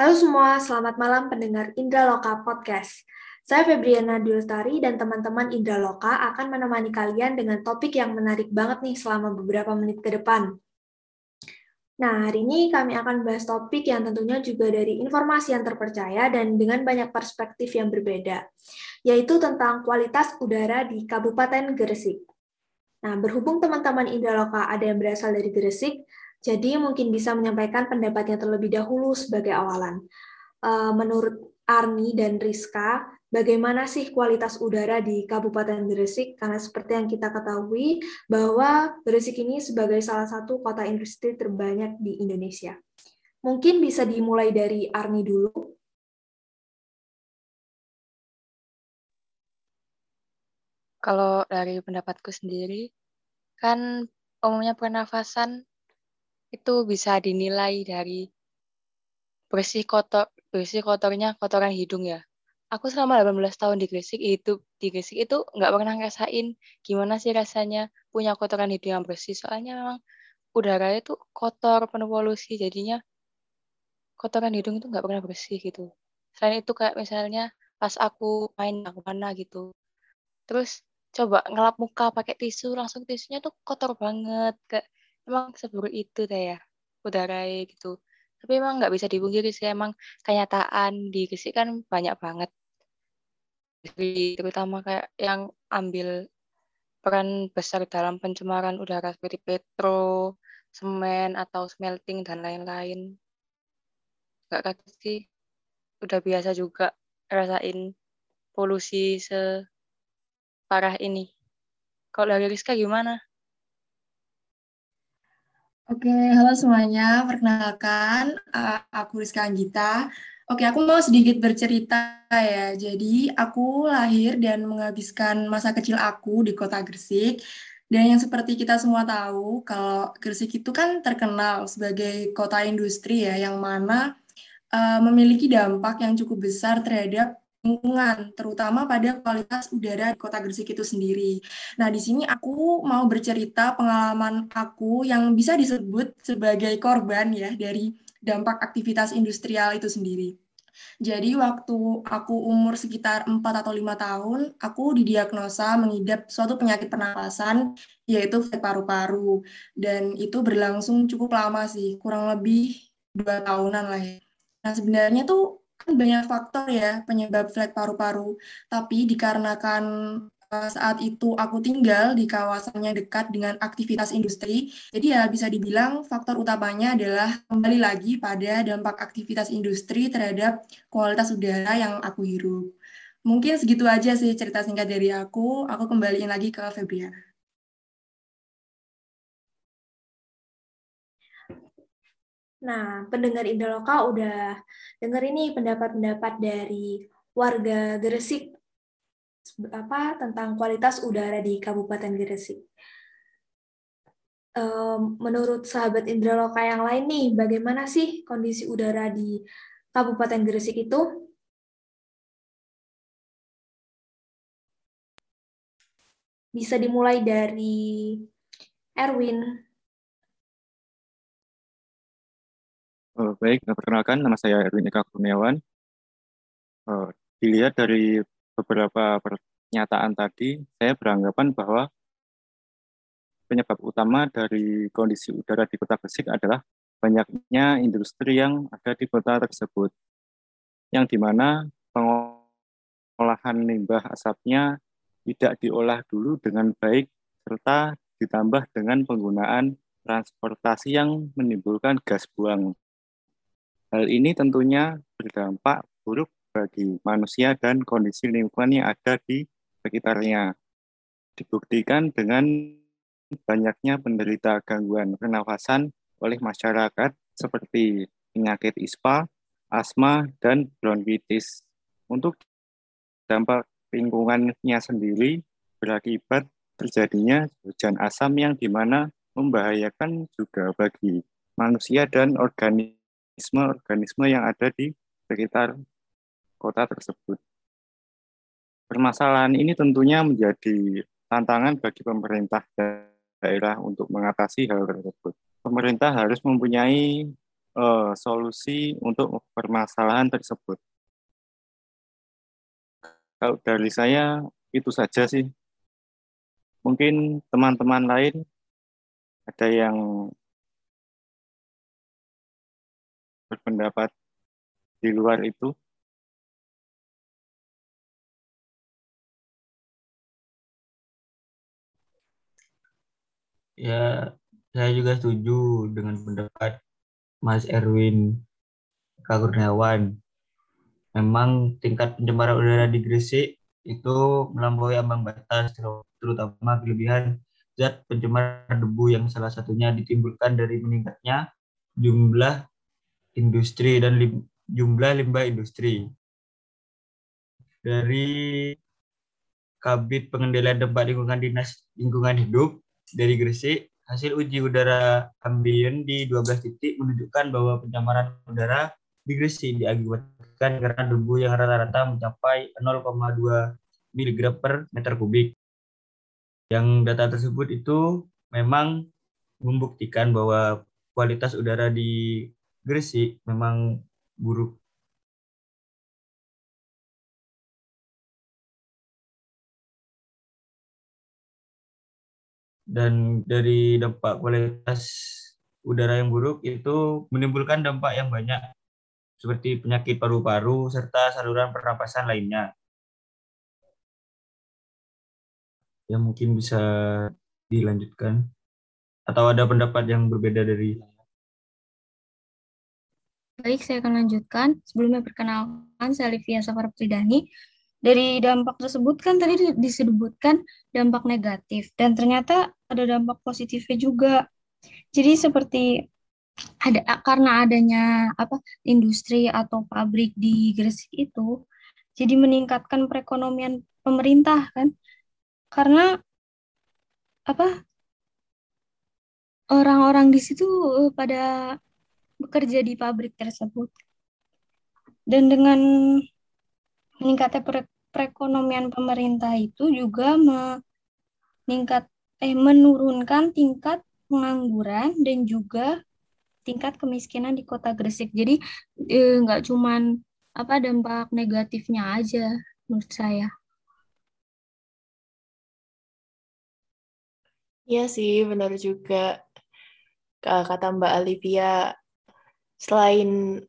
Halo semua, selamat malam pendengar Indra Loka Podcast. Saya Febriana Dulstari dan teman-teman Indra Loka akan menemani kalian dengan topik yang menarik banget nih selama beberapa menit ke depan. Nah, hari ini kami akan bahas topik yang tentunya juga dari informasi yang terpercaya dan dengan banyak perspektif yang berbeda, yaitu tentang kualitas udara di Kabupaten Gresik. Nah, berhubung teman-teman Indra Loka ada yang berasal dari Gresik, jadi mungkin bisa menyampaikan pendapatnya terlebih dahulu sebagai awalan. Eh, menurut Arni dan Rizka, bagaimana sih kualitas udara di Kabupaten Gresik? Karena seperti yang kita ketahui bahwa Gresik ini sebagai salah satu kota industri terbanyak di Indonesia. Mungkin bisa dimulai dari Arni dulu. Kalau dari pendapatku sendiri, kan umumnya pernafasan itu bisa dinilai dari bersih kotor bersih kotornya kotoran hidung ya. Aku selama 18 tahun di Gresik itu di Gresik itu nggak pernah ngerasain gimana sih rasanya punya kotoran hidung yang bersih. Soalnya memang udara itu kotor penuh polusi jadinya kotoran hidung itu nggak pernah bersih gitu. Selain itu kayak misalnya pas aku main ke mana gitu. Terus coba ngelap muka pakai tisu langsung tisunya tuh kotor banget kayak emang seburuk itu deh ya udara gitu tapi emang nggak bisa dipungkiri sih emang kenyataan di Gresik kan banyak banget terutama kayak yang ambil peran besar dalam pencemaran udara seperti petro, semen atau smelting dan lain-lain. Gak kaget sih, udah biasa juga rasain polusi separah ini. Kalau dari Rizka gimana? Oke, halo semuanya. Perkenalkan, uh, aku Rizka Anggita. Oke, aku mau sedikit bercerita ya. Jadi, aku lahir dan menghabiskan masa kecil aku di kota Gresik. Dan yang seperti kita semua tahu, kalau Gresik itu kan terkenal sebagai kota industri ya, yang mana uh, memiliki dampak yang cukup besar terhadap lingkungan, terutama pada kualitas udara di kota Gresik itu sendiri. Nah, di sini aku mau bercerita pengalaman aku yang bisa disebut sebagai korban ya dari dampak aktivitas industrial itu sendiri. Jadi waktu aku umur sekitar 4 atau 5 tahun, aku didiagnosa mengidap suatu penyakit pernapasan, yaitu paru-paru. Dan itu berlangsung cukup lama sih, kurang lebih dua tahunan lah ya. Nah sebenarnya tuh kan banyak faktor ya penyebab flek paru-paru, tapi dikarenakan uh, saat itu aku tinggal di kawasan yang dekat dengan aktivitas industri, jadi ya bisa dibilang faktor utamanya adalah kembali lagi pada dampak aktivitas industri terhadap kualitas udara yang aku hirup. Mungkin segitu aja sih cerita singkat dari aku. Aku kembaliin lagi ke Febriana. Nah, pendengar Indoloka udah dengar ini pendapat-pendapat dari warga Gresik apa tentang kualitas udara di Kabupaten Gresik. Menurut sahabat Indraloka yang lain nih, bagaimana sih kondisi udara di Kabupaten Gresik itu? Bisa dimulai dari Erwin. Uh, baik, perkenalkan nama saya Erwin Eka Kurniawan. Uh, dilihat dari beberapa pernyataan tadi, saya beranggapan bahwa penyebab utama dari kondisi udara di kota Gresik adalah banyaknya industri yang ada di kota tersebut, yang di mana pengolahan limbah asapnya tidak diolah dulu dengan baik, serta ditambah dengan penggunaan transportasi yang menimbulkan gas buang Hal ini tentunya berdampak buruk bagi manusia dan kondisi lingkungan yang ada di sekitarnya. Dibuktikan dengan banyaknya penderita gangguan pernafasan oleh masyarakat seperti penyakit ISPA, asma, dan bronkitis. Untuk dampak lingkungannya sendiri berakibat terjadinya hujan asam yang di mana membahayakan juga bagi manusia dan organisme organisme-organisme yang ada di sekitar kota tersebut. Permasalahan ini tentunya menjadi tantangan bagi pemerintah daerah untuk mengatasi hal tersebut. Pemerintah harus mempunyai uh, solusi untuk permasalahan tersebut. Kalau dari saya itu saja sih. Mungkin teman-teman lain ada yang berpendapat di luar itu. Ya, saya juga setuju dengan pendapat Mas Erwin Kurniawan. Memang tingkat pencemaran udara di Gresik itu melampaui ambang batas, terutama kelebihan zat pencemar debu yang salah satunya ditimbulkan dari meningkatnya jumlah industri dan lim, jumlah limbah industri. Dari Kabit Pengendalian Dampak Lingkungan Dinas Lingkungan Hidup dari Gresik, hasil uji udara ambien di 12 titik menunjukkan bahwa pencemaran udara di Gresik diakibatkan karena debu yang rata-rata mencapai 0,2 mg per meter kubik. Yang data tersebut itu memang membuktikan bahwa kualitas udara di Gresik memang buruk. Dan dari dampak kualitas udara yang buruk itu menimbulkan dampak yang banyak. Seperti penyakit paru-paru serta saluran pernapasan lainnya. Ya mungkin bisa dilanjutkan. Atau ada pendapat yang berbeda dari Baik, saya akan lanjutkan. Sebelumnya perkenalkan, saya Livia Safar Pridani dari dampak tersebut kan tadi disebutkan dampak negatif dan ternyata ada dampak positifnya juga. Jadi seperti ada karena adanya apa industri atau pabrik di Gresik itu jadi meningkatkan perekonomian pemerintah kan karena apa orang-orang di situ eh, pada bekerja di pabrik tersebut dan dengan meningkatnya perekonomian pemerintah itu juga meningkat eh menurunkan tingkat pengangguran dan juga tingkat kemiskinan di Kota Gresik. Jadi eh, nggak eh, cuman apa dampak negatifnya aja menurut saya. Iya sih, benar juga. Kata Mbak Alivia, selain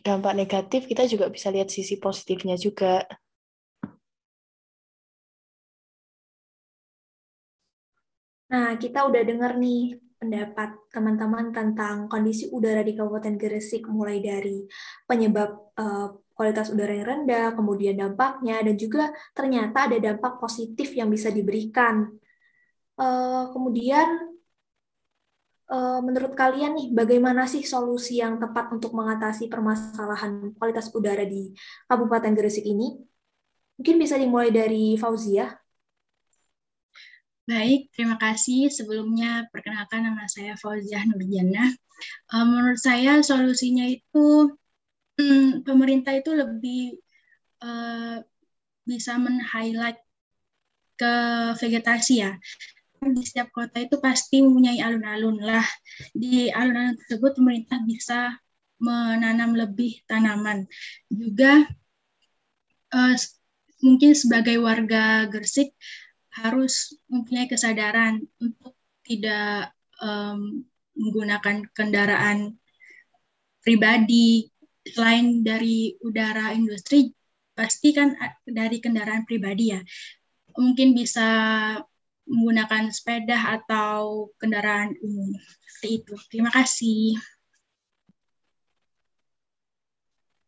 dampak negatif, kita juga bisa lihat sisi positifnya juga. Nah, kita udah dengar nih pendapat teman-teman tentang kondisi udara di Kabupaten Gresik, mulai dari penyebab uh, kualitas udara yang rendah, kemudian dampaknya, dan juga ternyata ada dampak positif yang bisa diberikan. Uh, kemudian menurut kalian nih, bagaimana sih solusi yang tepat untuk mengatasi permasalahan kualitas udara di Kabupaten Gresik ini? Mungkin bisa dimulai dari Fauzia. Baik, terima kasih. Sebelumnya perkenalkan nama saya Fauzia Nurjana. Uh, menurut saya solusinya itu hmm, pemerintah itu lebih uh, bisa men-highlight ke vegetasi ya di setiap kota itu pasti mempunyai alun-alun lah. Di alun-alun tersebut pemerintah bisa menanam lebih tanaman. Juga uh, mungkin sebagai warga Gersik harus mempunyai kesadaran untuk tidak um, menggunakan kendaraan pribadi selain dari udara industri pasti kan dari kendaraan pribadi ya mungkin bisa menggunakan sepeda atau kendaraan umum. Seperti itu. Terima kasih.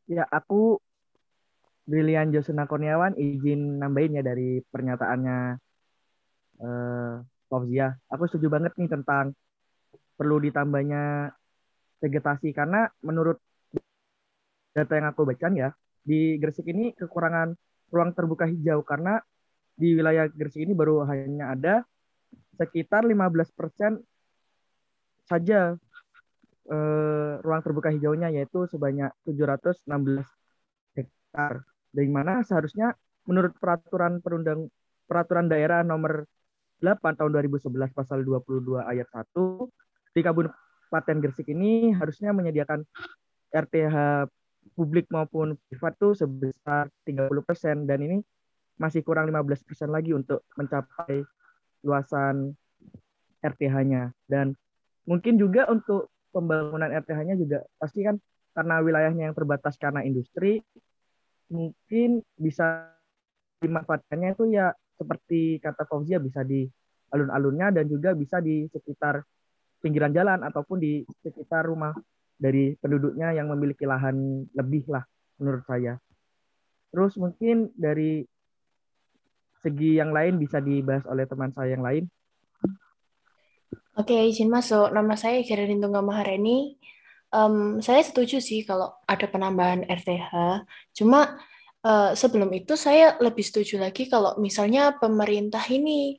Ya, aku Brilian Josena Kurniawan izin nambahin ya dari pernyataannya eh, Fauzia. Aku setuju banget nih tentang perlu ditambahnya vegetasi karena menurut data yang aku baca ya di Gresik ini kekurangan ruang terbuka hijau karena di wilayah Gresik ini baru hanya ada sekitar 15% saja eh, ruang terbuka hijaunya yaitu sebanyak 716 hektar. Dari mana seharusnya menurut peraturan perundang peraturan daerah nomor 8 tahun 2011 pasal 22 ayat 1 di, Kabupaten Gresik ini harusnya menyediakan RTH publik maupun privat tuh sebesar 30% dan ini masih kurang 15% lagi untuk mencapai luasan RTH-nya dan mungkin juga untuk pembangunan RTH-nya juga pasti kan karena wilayahnya yang terbatas karena industri mungkin bisa dimanfaatkannya itu ya seperti kata Fauzia bisa di alun-alunnya dan juga bisa di sekitar pinggiran jalan ataupun di sekitar rumah dari penduduknya yang memiliki lahan lebih lah menurut saya. Terus mungkin dari segi yang lain bisa dibahas oleh teman saya yang lain. Oke, izin masuk. Nama saya Geraldine Tunggal Maharani. Um, saya setuju sih kalau ada penambahan RTH. Cuma uh, sebelum itu saya lebih setuju lagi kalau misalnya pemerintah ini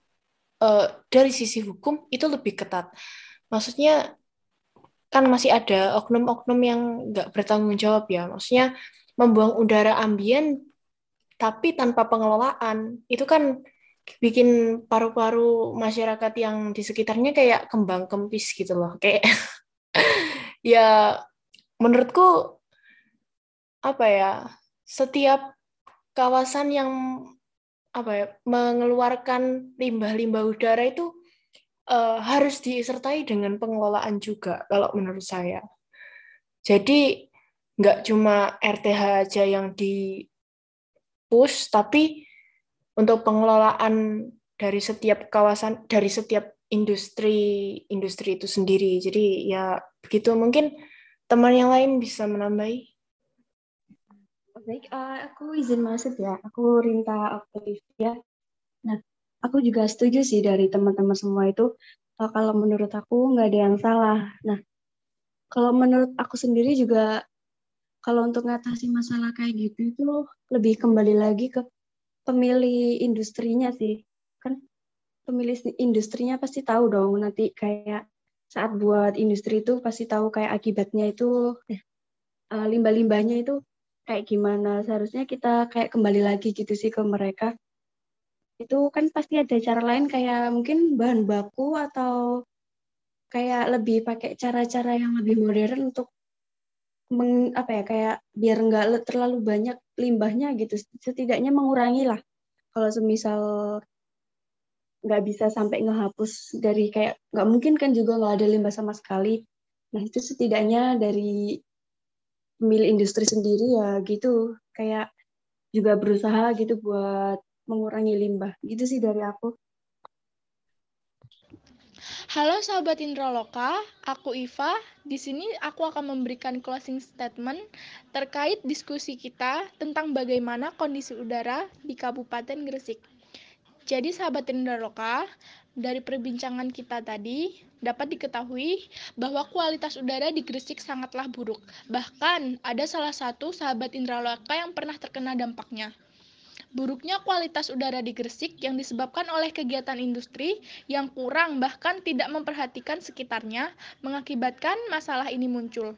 uh, dari sisi hukum itu lebih ketat. Maksudnya kan masih ada oknum-oknum yang nggak bertanggung jawab ya. Maksudnya membuang udara ambien tapi tanpa pengelolaan. Itu kan bikin paru-paru masyarakat yang di sekitarnya kayak kembang kempis gitu loh kayak ya menurutku apa ya setiap kawasan yang apa ya mengeluarkan limbah-limbah udara itu uh, harus disertai dengan pengelolaan juga kalau menurut saya jadi nggak cuma RTH aja yang di push tapi untuk pengelolaan dari setiap kawasan dari setiap industri industri itu sendiri. Jadi ya begitu mungkin teman yang lain bisa menambahi. Baik, uh, aku izin masuk ya. Aku Rinta Octavia. Nah, aku juga setuju sih dari teman-teman semua itu. Uh, kalau menurut aku nggak ada yang salah. Nah, kalau menurut aku sendiri juga kalau untuk ngatasi masalah kayak gitu itu lebih kembali lagi ke pemilih industrinya sih. Kan pemilih industrinya pasti tahu dong nanti kayak saat buat industri itu pasti tahu kayak akibatnya itu eh, uh, limbah-limbahnya itu kayak gimana. Seharusnya kita kayak kembali lagi gitu sih ke mereka. Itu kan pasti ada cara lain kayak mungkin bahan baku atau kayak lebih pakai cara-cara yang lebih modern untuk meng, apa ya kayak biar nggak terlalu banyak limbahnya gitu. Setidaknya mengurangi lah kalau semisal nggak bisa sampai ngehapus dari kayak nggak mungkin kan juga nggak ada limbah sama sekali. Nah itu setidaknya dari pemilik industri sendiri ya gitu. Kayak juga berusaha gitu buat mengurangi limbah. Gitu sih dari aku Halo sahabat Indraloka, aku Iva. Di sini aku akan memberikan closing statement terkait diskusi kita tentang bagaimana kondisi udara di Kabupaten Gresik. Jadi sahabat Indraloka, dari perbincangan kita tadi dapat diketahui bahwa kualitas udara di Gresik sangatlah buruk. Bahkan ada salah satu sahabat Indraloka yang pernah terkena dampaknya. Buruknya kualitas udara di Gresik yang disebabkan oleh kegiatan industri yang kurang bahkan tidak memperhatikan sekitarnya mengakibatkan masalah ini muncul.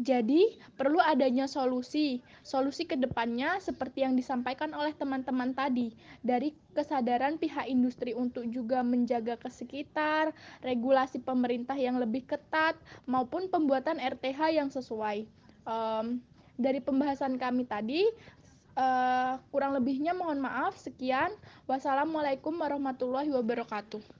Jadi, perlu adanya solusi. Solusi ke depannya seperti yang disampaikan oleh teman-teman tadi, dari kesadaran pihak industri untuk juga menjaga ke sekitar, regulasi pemerintah yang lebih ketat, maupun pembuatan RTH yang sesuai. Um, dari pembahasan kami tadi, Uh, kurang lebihnya mohon maaf. Sekian. Wassalamualaikum warahmatullahi wabarakatuh.